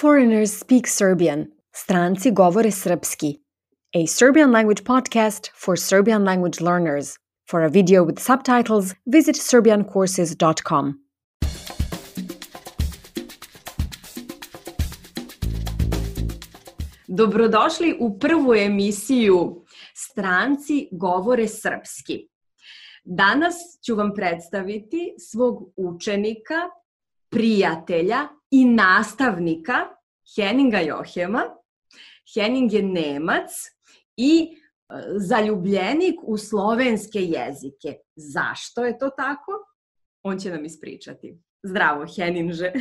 Foreigners speak Serbian. Stranci govore srpski. A Serbian language podcast for Serbian language learners. For a video with subtitles, visit serbiancourses.com. Dobrodošli u prvu emisiju Stranci govore srpski. Danas ću vam predstaviti svog učenika, prijatelja i nastavnika Henninga Johema. Henning je Nemac i e, zaljubljenik u slovenske jezike. Zašto je to tako? On će nam ispričati. Zdravo, Heninže.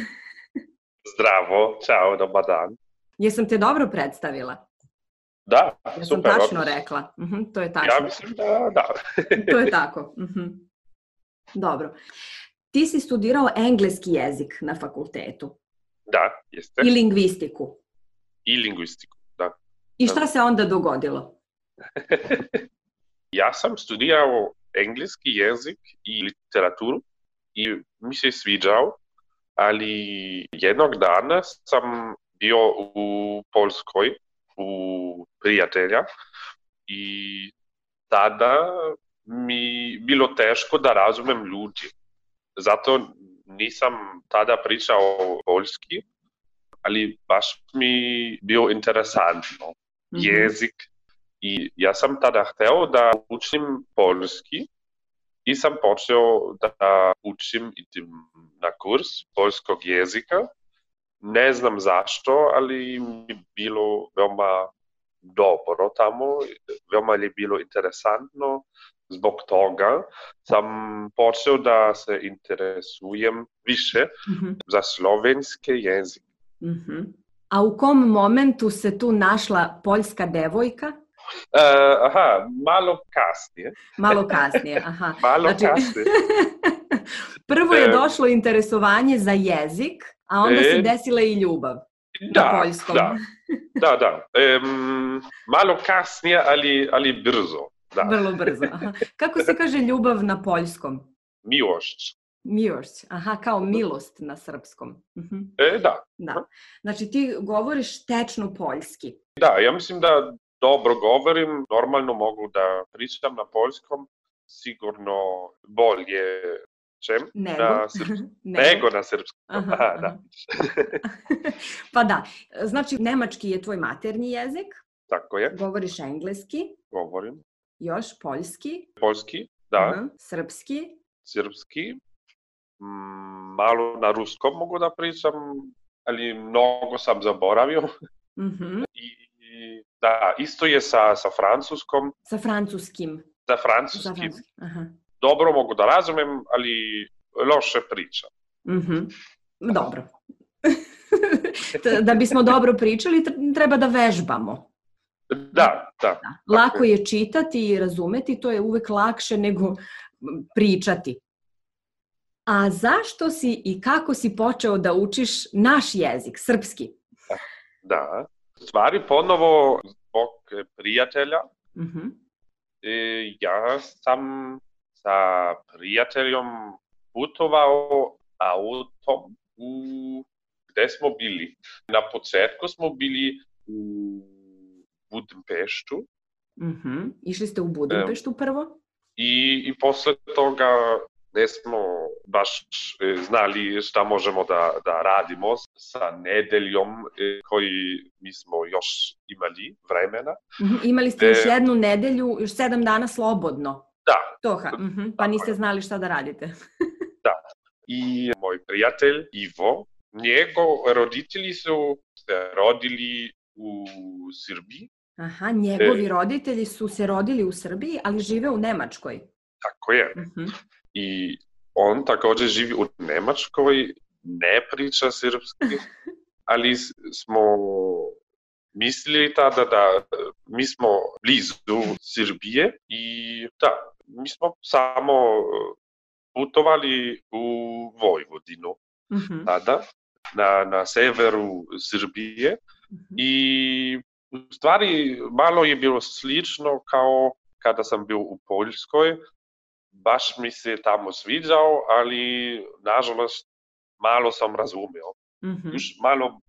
Zdravo, čao, dobar dan. Jesam te dobro predstavila? Da, Ja sam super. tačno odlično. rekla. Mhm, to je tačno. Ja mislim da, da. To je tako. Mhm. Dobro. Ti si studirao engleski jezik na fakultetu da, jeste. i lingvistiku. I lingvistiku, da. I šta se onda dogodilo? Ja sam studirao engleski jezik i literaturu i mi se sviđao, ali jednog dana sam bio u Polskoj u prijatelja i tada mi bilo teško da razumem ljudi. Zato nisam tada pričao polski, ali baš mi bio interesantno Mhm. jezik i ja sam tada hteo da učim polski i sam počeo da učim idem na kurs polskog jezika. Ne znam zašto, ali mi bilo veoma dobro tamo, veoma je bilo interesantno. Zbog toga sam počeo da se interesujem više Mhm, za slovenske jezike. mhm. A u kom momentu se tu našla poljska devojka? Uh, aha, malo kasnije. Malo kasnije, aha. Malo Znači- kasnije. Prvo je E. došlo interesovanje za jezik, a onda se E. desila i ljubav na Da, poljskom. da, da, da. Em, malo kasnije, ali, ali brzo. Da, Vrlo brzo. Aha. Kako se kaže ljubav na poljskom? milošć. Milošć. Aha, kao milost na srpskom. Mhm, E, da, Da. Znači ti govoriš tečno poljski. da, ja mislim da dobro govorim, normalno mogu da pričam na poljskom, sigurno bolje čem Nego? na srpskom. Nego na srpskom. Aha, Aha, da. aha. pa da. Znači, nemački je tvoj maternji jezik, Tako je, govoriš engleski, govorim. Još poljski, Poljski, da, aha, srpski, srpski, mm, malo na ruskom mogu da pričam, ali mnogo sam zaboravio. mhm, I i da, isto je sa, sa francuskom. sa francuskim. Za francuskim francuskim. Aha. dobro mogu da razumem, ali loše pričam. Mhm. Dobro. da bismo dobro pričali, tr- treba da vežbamo. Da, da. Da. Lako je čitati i razumeti, to je uvek lakše nego pričati. A zašto si i kako si počeo da učiš naš jezik, srpski? Da. Stvari ponovo zbog prijatelja. Mhm. E, ja sam sa prijateljom putovao autom u gde smo bili. Na početku smo bili u Budimpeštu Mhm. Išli ste u Budimpeštu prvo? i, i posle toga nismo baš e, znali šta možemo da, da radimo sa nedeljom e, koji mi smo još imali vremena. Mhm. Imali ste još E. jednu nedelju, još sedam dana slobodno. Da, Toha. Mhm. Pa niste znali šta da radite. i moj prijatelj Ivo, njego roditelji su se rodili u Srbiji, Aha, njegovi E. roditelji su se rodili u Srbiji, ali žive u Nemačkoj. tako je. Mhm. I on također živi u Nemačkoj, ne priča srpski, ali smo mislili tada da mi smo blizu Srbije i da, mi smo samo putovali u Vojvodinu Mhm. tada, na, na severu Srbije Mhm. i u stvari malo je bilo slično kao kada sam bio u Poljskoj. Baš mi se tamo sviđao, ali nažalost malo sam razumeo. Mhm. Još malo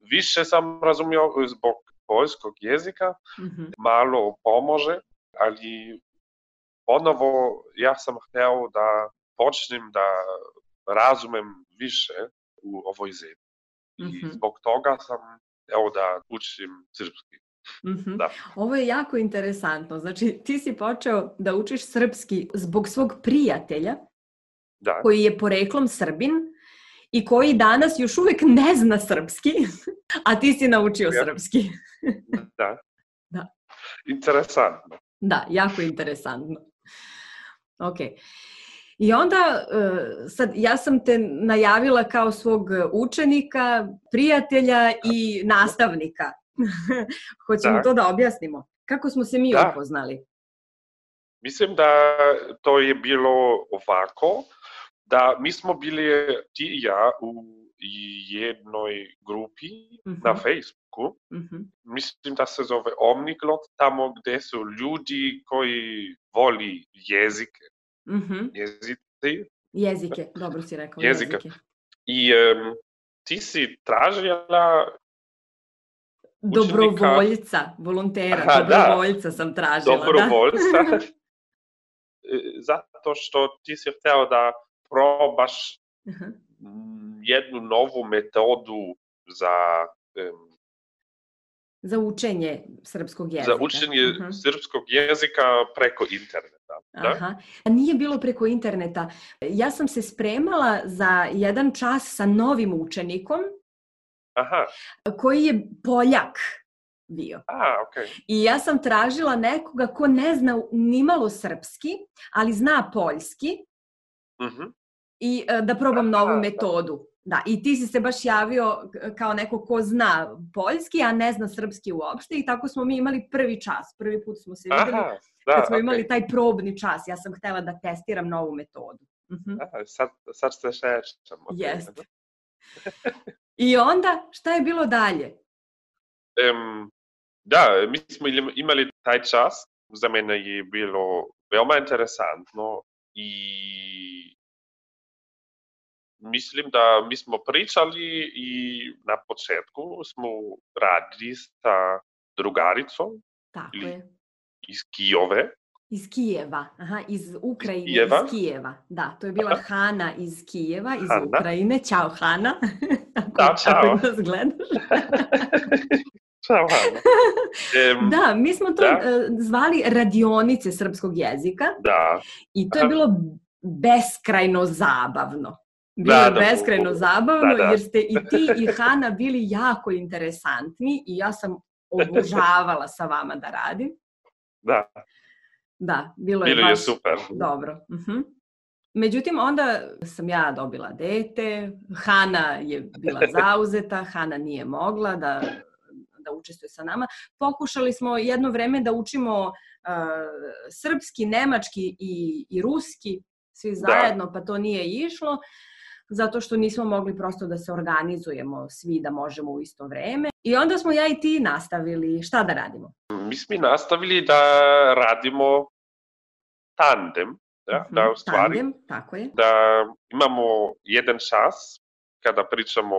više sam razumio zbog poljskog jezika, Mhm. malo pomože, ali ponovo ja sam hteo da počnem da razumem više u ovoj zemlji. I Mhm. zbog toga sam hteo da učim srpski. Mhm. Da. Ovo je jako interesantno. Znači, ti si počeo da učiš srpski zbog svog prijatelja Da, koji je poreklom Srbin i koji danas još uvek ne zna srpski, a ti si naučio Ja. srpski. da. Da. Interesantno. Da, jako interesantno. Ok. I onda, e, sad, ja sam te najavila kao svog učenika, prijatelja i nastavnika. Hoćemo Da. to da objasnimo. Kako smo se mi Da. upoznali? Mislim da to je bilo ovako, da mi smo bili ti i ja u jednoj grupi na Mhm. Facebooku. Mhm. Mislim da se zove Omniglot, tamo gde su ljudi koji voli jezike. Mhm. Jezici. Jezike, dobro si rekao. Jezika. Jezike. I em, ti si tražila Dobrovoljca, volontera, Aha, da. dobrovoljca sam tražila. dobrovoljca, e, zato što ti si hteo da probaš Da? Aha. mm, jednu novu metodu za, em, Za učenje srpskog jezika. za učenje Mhm. srpskog jezika preko interneta. Da? Aha. A Nije bilo preko interneta. Ja sam se spremala za jedan čas sa novim učenikom Aha, koji je Poljak bio. a, okej. I ja sam tražila nekoga ko ne zna nimalo srpski, ali zna poljski Mhm. i e, da probam novu Aha. metodu. Da, i ti si se baš javio kao neko ko zna poljski, a ne zna srpski uopšte i tako smo mi imali prvi čas. Prvi put smo se videli Aha, da, kad smo okej. imali taj probni čas. Ja sam htela da testiram novu metodu. Mhm. Aha, sad, sad se šećam. toga. Jeste. I onda, šta je bilo dalje? Em, da, mi smo imali taj čas, za mene je bilo veoma interesantno i mislim da mi smo pričali i na početku smo radili sa drugaricom Tako Ili- je. iz Kijove. Iz Kijeva, aha, iz Ukrajine, iz Kijeva? Kijeva. Da, to je bila Hana iz Kijeva, iz Hana. Ukrajine. Ćao, Hana. Da, čao. Ako nas gledaš. Da, mi smo to Da. e, zvali radionice srpskog jezika da, i to je Aha. bilo beskrajno zabavno. Bilo Da, je da, beskrajno u- zabavno da, da. jer ste i ti i Hana bili jako interesantni i ja sam obožavala sa vama da radim. da, Da, bilo je bilo je baš super. dobro. Mhm. Međutim, onda sam ja dobila dete, Hana je bila zauzeta, Hana nije mogla da, da učestvuje sa nama. Pokušali smo jedno vreme da učimo uh, srpski, nemački i, i ruski, svi Da. zajedno, pa to nije išlo, zato što nismo mogli prosto da se organizujemo svi da možemo u isto vreme. I onda smo ja i ti nastavili. Šta da radimo? Mi smo nastavili da radimo tandem, da, Mhm, da u stvari Tandem, tako je. da imamo jedan čas kada pričamo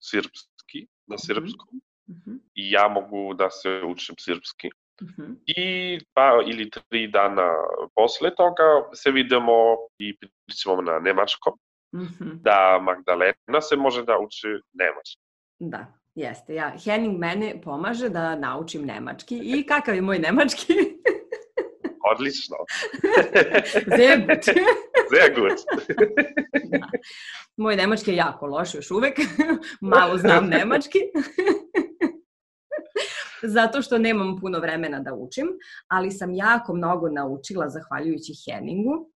srpski, na srpskom, Mhm, i ja mogu da se učim srpski. mhm. I dva ili tri dana posle toga se vidimo i pričamo na nemačkom, Mhm. da Magdalena se može da uči nemački. Da, jeste. Ja, Henning mene pomaže da naučim nemački. I kakav je moj nemački? Odlično. Sehr gut. Sehr gut. da. Moj nemački je jako loš još uvek. Malo znam nemački. Zato što nemam puno vremena da učim, ali sam jako mnogo naučila zahvaljujući Henningu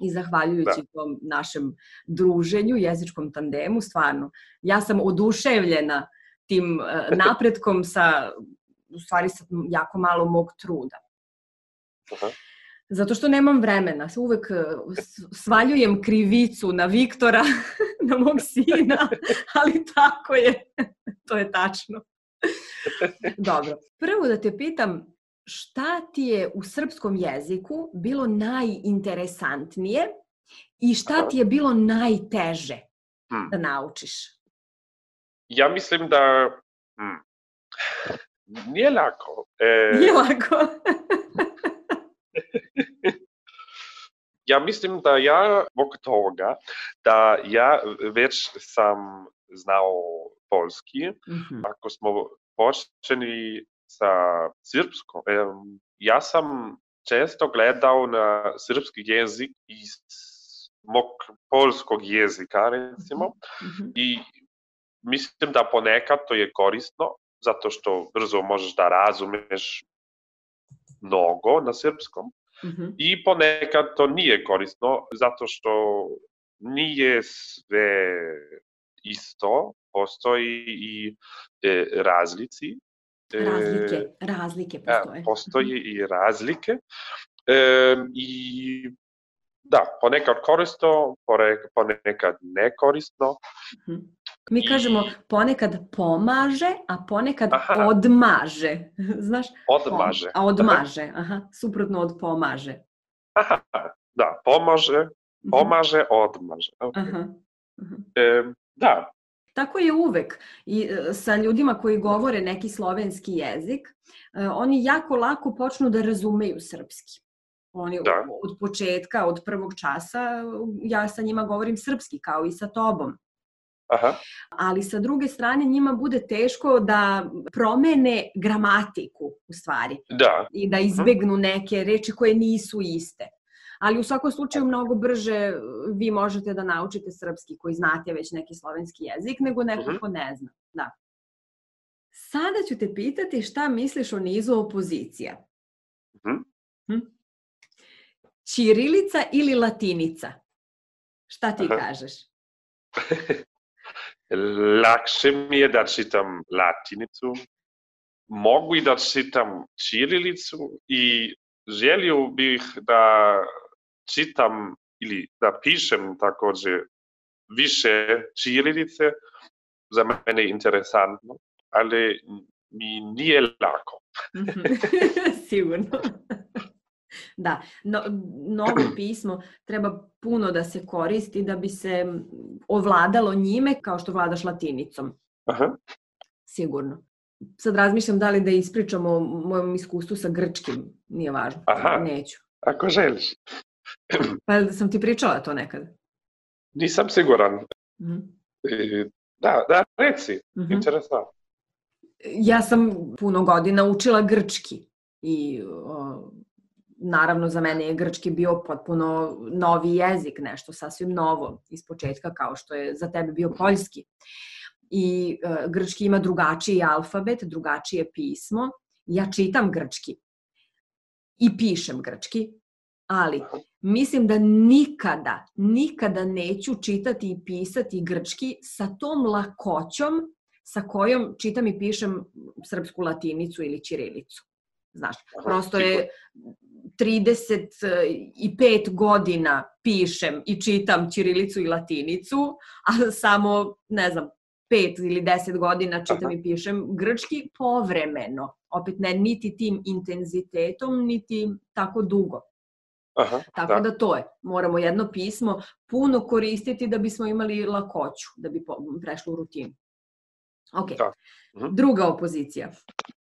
i zahvaljujući tom našem druženju, jezičkom tandemu, stvarno. Ja sam oduševljena tim eh, napretkom sa, u stvari sa jako malo mog truda. Aha. Zato što nemam vremena. Uvek eh, svaljujem krivicu na Viktora, na mog sina, ali tako je. to je tačno. Dobro. Prvo da te pitam, šta ti je u srpskom jeziku bilo najinteresantnije i šta ti je bilo najteže Hmm. da naučiš? ja mislim da hmm, nije lako. E, Nije lako. ja mislim da ja zbog toga da ja već sam znao polski, Mhm. ako smo počeli sa srpskom, em, ja sam često gledao na srpski jezik iz mog polskog jezika, recimo, Mhm. i mislim da ponekad to je korisno, zato što brzo možeš da razumeš mnogo na srpskom, Mhm. i ponekad to nije korisno, zato što nije sve isto, postoji i e, razlici. E, Razlike, razlike e, postoje. postoji i razlike. E, I da, ponekad korisno, ponekad nekorisno. Mhm. Mi kažemo ponekad pomaže, a ponekad Aha. odmaže. Znaš? Odmaže. A odmaže, aha, suprotno od pomaže. Aha, da, pomaže, Mhm. pomaže, odmaže. Ok. Aha. aha. E, da, Tako je uvek i e, sa ljudima koji govore neki slovenski jezik, e, oni jako lako počnu da razumeju srpski. Oni Da. od početka, od prvog časa, ja sa njima govorim srpski kao i sa tobom. aha, ali sa druge strane njima bude teško da promene gramatiku u stvari da, i da izbegnu neke reči koje nisu iste. Ali u svakom slučaju mnogo brže vi možete da naučite srpski koji znate već neki slovenski jezik nego neko Mhm. ko ne zna. Da. Sada ću te pitati šta misliš o nizu opozicija. Mhm. Hm? Ćirilica ili latinica? Šta ti Aha. kažeš? lakše mi je da čitam latinicu, mogu i da čitam čirilicu i želio bih da čitam ili da pišem takođe više čirilice, za mene je interesantno, ali mi nije lako. Mhm. Sigurno. Da, no, novo pismo treba puno da se koristi da bi se ovladalo njime kao što vladaš latinicom. Aha. Sigurno. Sad razmišljam da li da ispričamo o mojom iskustvu sa grčkim. Nije važno. Aha. Neću. Ako želiš. Pa jel sam ti pričala to nekad? Nisam siguran. Mhm. E, Da, da, reci, Mhm. interesantno. Ja sam puno godina učila grčki i o, naravno za mene je grčki bio potpuno novi jezik, nešto sasvim novo iz početka kao što je za tebe bio poljski. I e, grčki ima drugačiji alfabet, drugačije pismo. Ja čitam grčki i pišem grčki, ali mislim da nikada, nikada neću čitati i pisati grčki sa tom lakoćom sa kojom čitam i pišem srpsku latinicu ili ćirilicu. Znaš, prosto je 35 godina pišem i čitam ćirilicu i latinicu, a samo, ne znam, 5 ili 10 godina čitam Aha. i pišem grčki povremeno. Opet ne niti tim intenzitetom, niti tako dugo. Aha, Tako da. da to je. Moramo jedno pismo puno koristiti da bismo imali lakoću, da bi prešlo u rutinu. Ok. Da. Mhm. Druga opozicija.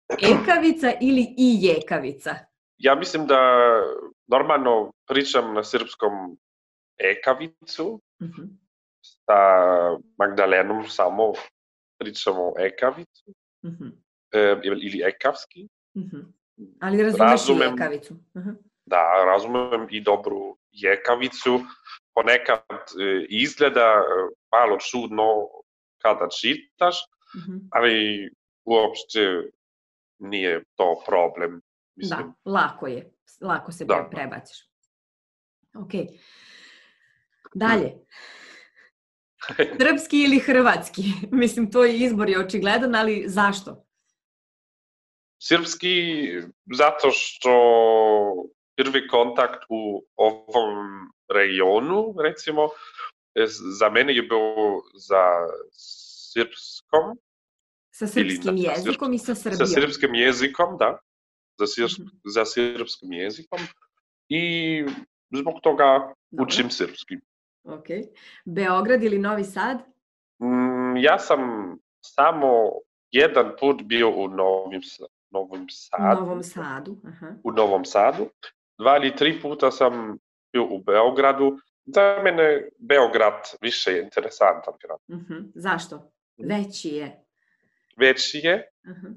Ekavica ili i jekavica? Ja mislim da normalno pričam na srpskom ekavicu, Mhm. sa Magdalenom samo pričamo ekavicu Mhm. e, ili ekavski. Mhm. Ali razumeš Razumem. i jekavicu. Mhm. Da, razumem i dobru jekavicu. Ponekad e, izgleda e, malo čudno kada čitaš, Mhm. ali uopšte nije to problem. Mislim, Da, lako je. Lako se Da. pre- prebaciš. Ok. Dalje. Srpski ili hrvatski? Mislim, to je izbor je očigledan, ali zašto? Srpski zato što prvi kontakt u ovom regionu, recimo, e, za mene je bio za srpskom, Sa Ili srpskim sa jezikom i sa sa Srbijom. srpskim jezikom, da, za, srp, Mhm. za srpskim jezikom i zbog toga Dobro. učim srpski. Ok. Beograd ili Novi Sad? Mm, ja sam samo jedan put bio u Novim, Novom U Sadu. Novom Sadu. Aha. u Novom Sadu. Dva ili tri puta sam bio u Beogradu. Za mene Beograd više je interesantan grad. Mhm. Zašto? Veći je. Veći je Aha.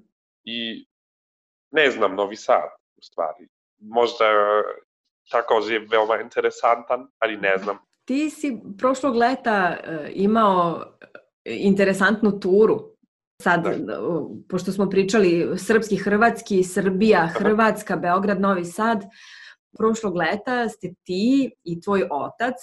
i ne znam Novi Sad u stvari. Možda takođe je veoma interesantan, ali ne znam. Ti si prošlog leta e, imao e, interesantnu turu. Sad, Da. e, pošto smo pričali srpski, hrvatski, Srbija, Hrvatska, Beograd, Novi Sad, prošlog leta ste ti i tvoj otac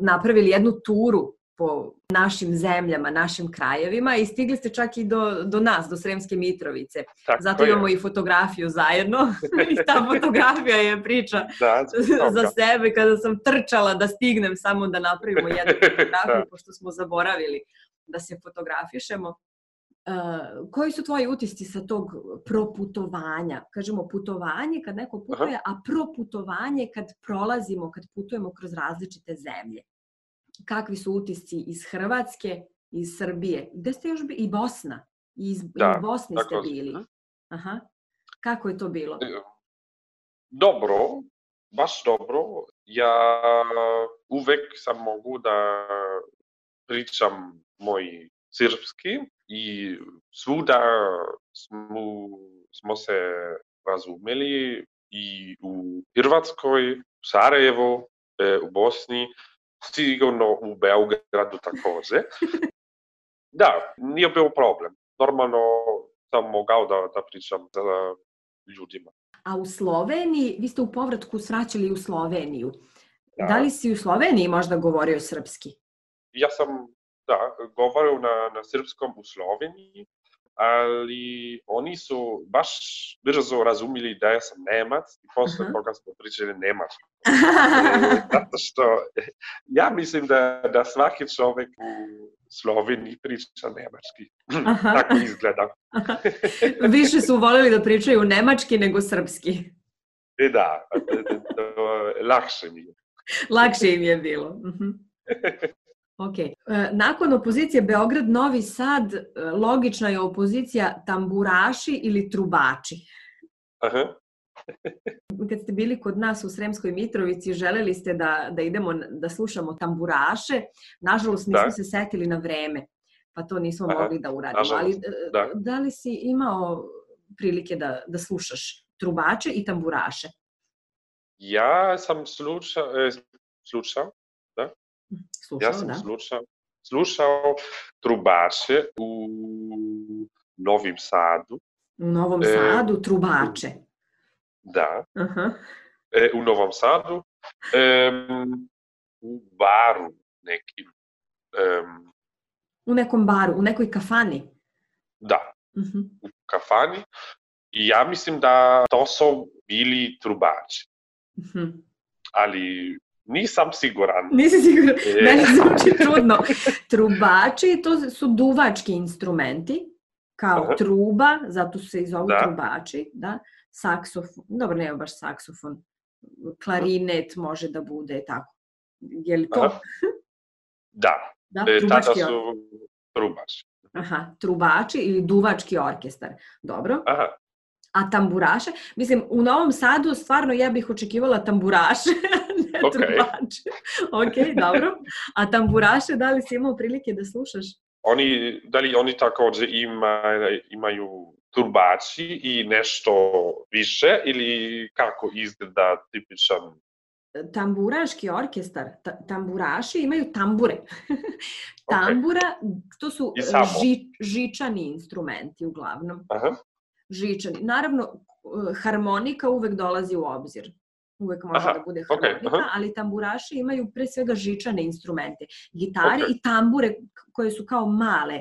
napravili jednu turu po našim zemljama, našim krajevima i stigli ste čak i do, do nas, do Sremske Mitrovice. Tako Zato je. imamo i fotografiju zajedno i ta fotografija je priča Da, za sebe kada sam trčala da stignem samo da napravimo jednu fotografiju, Da. pošto smo zaboravili da se fotografišemo. Uh, koji su tvoji utisci sa tog proputovanja? Kažemo putovanje kad neko putuje, a proputovanje kad prolazimo, kad putujemo kroz različite zemlje. Kakvi su utisci iz Hrvatske, iz Srbije? Gde ste još bili? I Bosna. I iz, i Da, u Bosni ste bili. Aha. Kako je to bilo? Dobro, baš dobro. Ja uvek sam mogu da pričam moj srpski i svuda smo, smo se razumeli i u Hrvatskoj, u Sarajevo, e, u Bosni, sigurno u Beogradu takođe. Da, nije bio problem. Normalno sam mogao da, da pričam sa ljudima. A u Sloveniji, vi ste u povratku svraćali u Sloveniju. Da. Da. li si u Sloveniji možda govorio srpski? ja sam da, govorio na, na srpskom u Sloveniji, ali oni su baš brzo razumili da ja sam Nemac i posle Aha. toga smo pričali nemački. E, Zato što ja mislim da, da svaki čovek u Sloveniji priča nemački. Aha. Tako izgleda. Više su volili da pričaju nemački nego srpski. E da, to, lakše mi je. Lakše im je bilo. Mhm. Ok. E, Nakon opozicije Beograd-Novi Sad, e, logična je opozicija tamburaši ili trubači. Aha. Kad ste bili kod nas u Sremskoj Mitrovici, želeli ste da, da idemo, da slušamo tamburaše. Nažalost, nismo Da. se setili na vreme, pa to nismo Aha, mogli da uradimo. nažalost, Ali e, da. da li si imao prilike da, da slušaš trubače i tamburaše? Ja sam slušao, slušao Slušao, Ja sam da? slušao, slušao trubače u Novim Sadu, U Novom E, Sadu trubače. da, Aha. e, u Novom Sadu, em, u baru nekim, em, U nekom baru, u nekoj kafani. da, Mhm. u kafani. I ja mislim da to su bili trubači, Mhm. ali nisam siguran. Nisi siguran, E. meni zvuči čudno. Trubači, to su duvački instrumenti, kao Aha. truba, zato se i zovu Da. trubači, da, saksofon, dobro, nema baš saksofon, klarinet može da bude tako. Je li to? Aha. Da, Da, e, tada su trubači. Aha, trubači ili duvački orkestar. Dobro. Aha, A tamburaše? Mislim, u Novom Sadu stvarno ja bih očekivala tamburaše, ne Ok. trubače. Ok, dobro. A tamburaše, da li si imao prilike da slušaš? oni, da li oni takođe ima, imaju turbači i nešto više ili kako izgleda tipičan Tamburaški orkestar, ta, tamburaši imaju tambure. Tambura, to su ži, žičani instrumenti uglavnom. Aha, Žičani. Naravno, e, harmonika uvek dolazi u obzir. Uvek može Aha, da bude harmonika, aha. ali tamburaši imaju pre svega žičane instrumente. Gitare Ok. i tambure koje su kao male.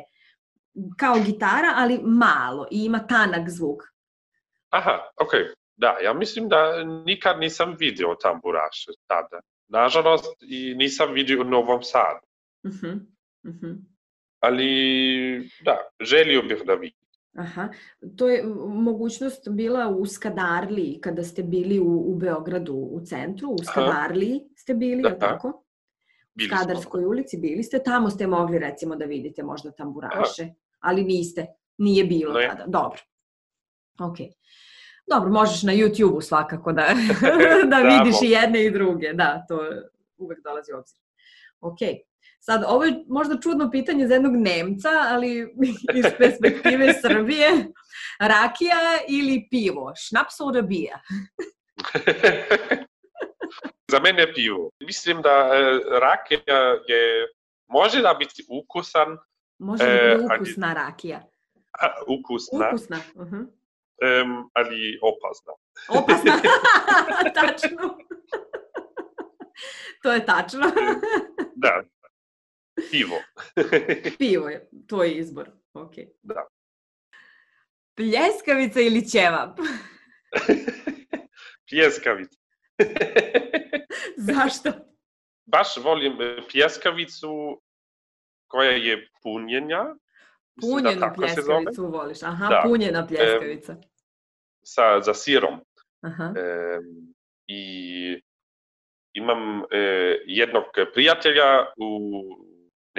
Kao gitara, ali malo i ima tanak zvuk. aha, ok. Da, ja mislim da nikad nisam vidio tamburaše tada. Nažalost, i nisam vidio u Novom Sadu. Mhm, mhm. Ali, da, želio bih da vidim. Aha, to je mogućnost bila u Skadarliji kada ste bili u, u Beogradu u centru, u Skadarliji ste bili, li Da. tako? U Bili smo. Skadarskoj ulici bili ste, tamo ste mogli recimo da vidite možda tamburaše. ali niste, nije bilo Ne. tada. Dobro. Ok. Dobro, možeš na YouTube-u svakako da, da Da, vidiš i jedne i druge. Da, to uvek dolazi u obzir. Ok. Sad, ovo je možda čudno pitanje za jednog Nemca, ali iz perspektive Srbije. Rakija ili pivo? Šnaps oder bier? Za mene je pivo. Mislim da e, rakija je, može da biti ukusan, Može da E, ali- ukusna rakija. a, ukusna, Ukusna. Uh em, ali opasna. Opasna. tačno. to je tačno. Da. Pivo. Pivo je tvoj izbor. Ok. Da. Pljeskavica ili ćevap? Pljeskavica. Zašto? Baš volim e, pljeskavicu koja je punjenja. Da Punjenu zove. pljeskavicu voliš. Aha, Da. punjena pljeskavica. Sa, za sirom. Aha. Em, I imam e, jednog prijatelja u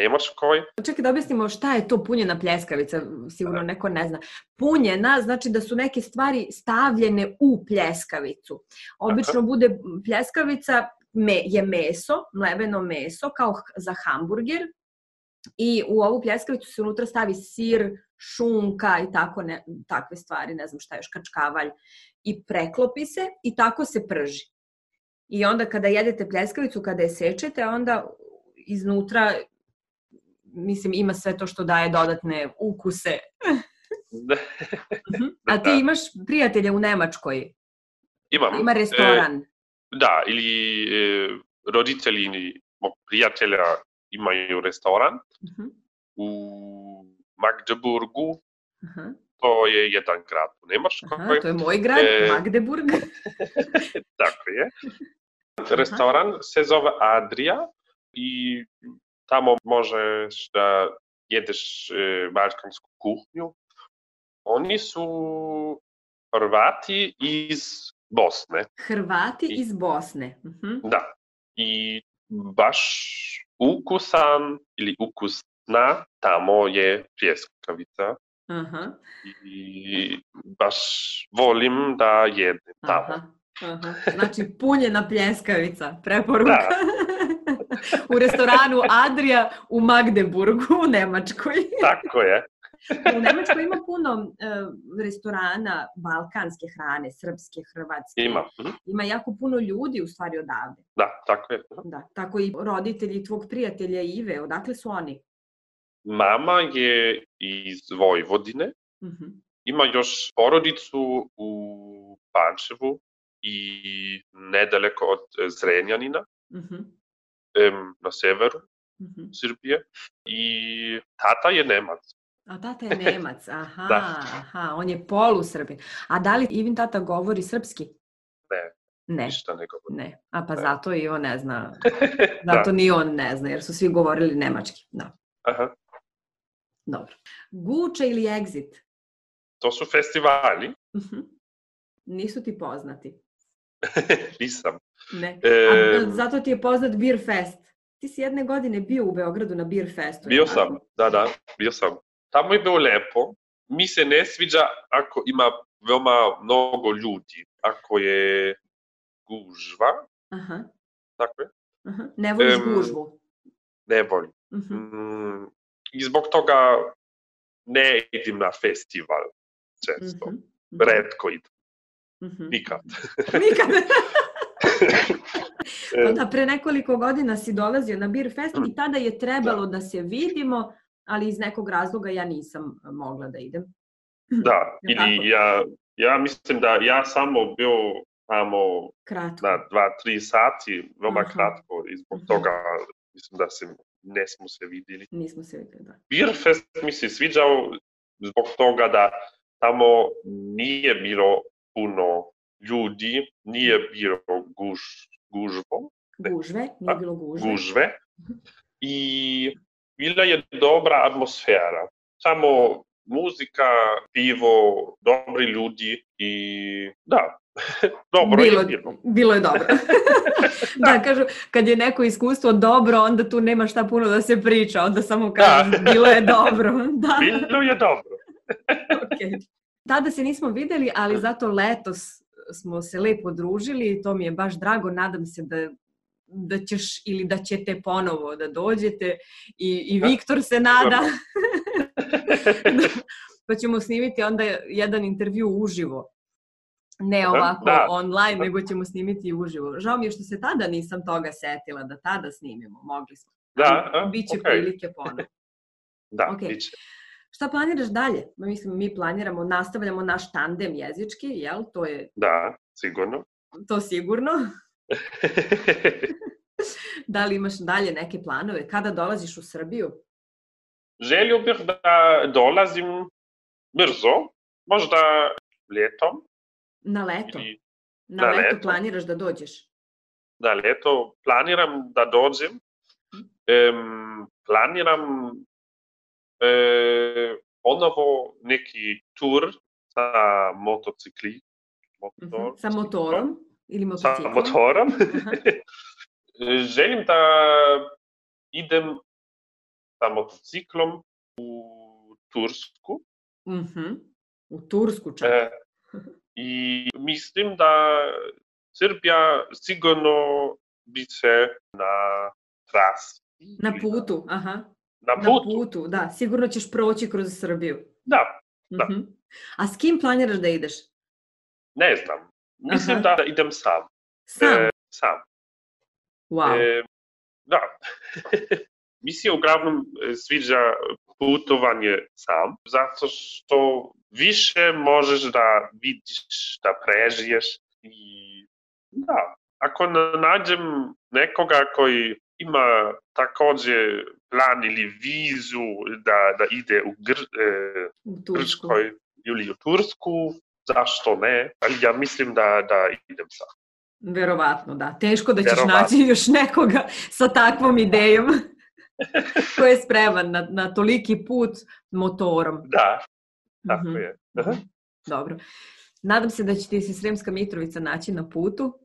Nemačkoj. Čekaj da objasnimo šta je to punjena pljeskavica, sigurno neko ne zna. Punjena znači da su neke stvari stavljene u pljeskavicu. Obično bude pljeskavica me, je meso, mleveno meso, kao za hamburger. I u ovu pljeskavicu se unutra stavi sir, šunka i tako ne, takve stvari, ne znam šta još, kačkavalj. I preklopi se i tako se prži. I onda kada jedete pljeskavicu, kada je sečete, onda iznutra mislim, ima sve to što daje dodatne ukuse. A ti Da. imaš prijatelja u Nemačkoj, Imam. ima restoran. Da, ili e, roditelji mog prijatelja imaju restoran Mhm, u Magdeburgu. aha, To je jedan grad u Nemačkoj. aha, to je moj grad, E, Magdeburg. Tako je. Restoran se zove Adria i tamo možeš da jedeš e, balkansku kuhnju. Oni su Hrvati iz Bosne. Hrvati I- iz Bosne. Mhm, Da. I baš ukusan ili ukusna tamo je pljeskavica. Aha, I baš volim da jedem tamo. aha, aha. Znači punjena pljeskavica, preporuka. U restoranu Adria u Magdeburgu u Nemačkoj. Tako je. U Nemačkoj ima puno e, restorana balkanske hrane, srpske, hrvatske. Ima. Mhm. Ima jako puno ljudi u stvari odavde. Da, tako je. Da, tako i roditelji tvog prijatelja Ive, odakle su oni? Mama je iz Vojvodine. Mhm. Ima još porodicu u Pančevu i nedaleko od Zrenjanina, Mhm. Em, na severu Mhm. Srbije. I tata je Nemac. A tata je Nemac, aha, Da. aha, on je polusrbin. A da li Ivin tata govori srpski? Ne. Ne, Ništa ne govorim. ne. A pa Ne. zato i on ne zna. Da. Zato ni on ne zna, jer su svi govorili nemački. Da, Aha. dobro. Guča ili Exit? To su festivali. Mhm. Nisu ti poznati. Nisam. Ne. E, A, zato ti je poznat Beer Fest. Ti si jedne godine bio u Beogradu na Beer Festu. bio sam, tako? da, da, bio sam. Tamo je bilo lepo. Mi se ne sviđa ako ima veoma mnogo ljudi. Ako je gužva, Aha, tako je, aha. Ne voliš Em, gužvu. ne volim. Mhm. Mm, I zbog toga ne idem na festival često. Mhm. Redko idem, Mhm. nikad. Nikad. E, Onda pre nekoliko godina si dolazio na Beer Fest i tada je trebalo da se vidimo, ali iz nekog razloga ja nisam mogla da idem. Da, ili ja, ja mislim da ja samo bio tamo Kratko. na dva, tri sati, veoma Aha. kratko i zbog toga mislim da se ne smo se videli. Nismo se videli, da. Beer Fest mi se sviđao zbog toga da tamo nije bilo puno ljudi, nije bilo guž, gužvo, Ne. Gužve, nije bilo gužve. gužve Mhm. i bila je dobra atmosfera. Samo muzika, pivo, dobri ljudi i da, dobro bilo, je bilo. Bilo je dobro. da, kažu, kad je neko iskustvo dobro, onda tu nema šta puno da se priča, onda samo kažu, da. bilo je dobro. da. Bilo je dobro. okay. Tada se nismo videli, ali zato letos smo se lepo družili i to mi je baš drago. Nadam se da da ćeš ili da ćete ponovo da dođete i, i da. Viktor se nada pa ćemo snimiti onda jedan intervju uživo ne ovako da. online, da. nego ćemo snimiti uživo. Žao mi je što se tada nisam toga setila, da tada snimimo, mogli smo. Da, a, Biće okay. prilike ponovno. da, okay. biće. Šta planiraš dalje? Mislim, mi planiramo, nastavljamo naš tandem jezički, jel? To je... Da, sigurno. To sigurno. da li imaš dalje neke planove? Kada dolaziš u Srbiju? Želio bih da dolazim brzo, možda ljetom. Na leto? Ili... Na, na leto, leto planiraš da dođeš? Na leto planiram da dođem. Um, planiram ponovo neki tur sa motocikli. Motor, uh -huh. Sa motorom ili motociklom? Sa motorom. Želim da idem sa motociklom u Tursku. Uh -huh. U Tursku čak. E, I mislim da Srbija sigurno biće na trasi. Na putu, aha. Na putu. Na putu, da. Sigurno ćeš proći kroz Srbiju. Da, da. Uh -huh. A s kim planiraš da ideš? Ne znam. Mislim aha. da idem sam. Sam? E, sam. Wow. E, da. Mi se uglavnom e, sviđa putovanje sam, zato što više možeš da vidiš, da prežiješ i da, ako nađem nekoga koji ima takođe plan ili vizu da, da ide u, Gr, e, u Grčkoj ili u Tursku, zašto ne? Ali ja mislim da, da idem sam. Verovatno, da. Teško da ćeš Verovatno. naći još nekoga sa takvom idejom ko je spreman na, na toliki put motorom. Da, tako mm -hmm. je. -huh. Dobro. Nadam se da će ti se Sremska Mitrovica naći na putu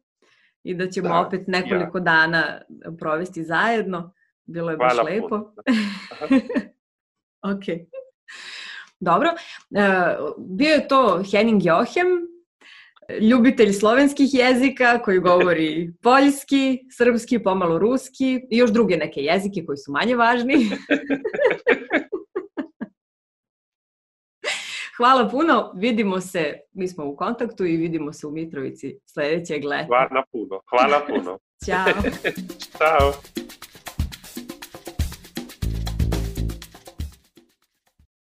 i da ćemo da, opet nekoliko ja. dana provesti zajedno. Bilo je Hvala baš lepo. ok. Dobro. Uh, bio je to Henning Johem, ljubitelj slovenskih jezika koji govori poljski, srpski, pomalo ruski i još druge neke jezike koji su manje važni. Hvala puno, vidimo se, mi smo u kontaktu i vidimo se u Mitrovici sledećeg leta. Hvala puno, hvala puno. Ćao. Ćao.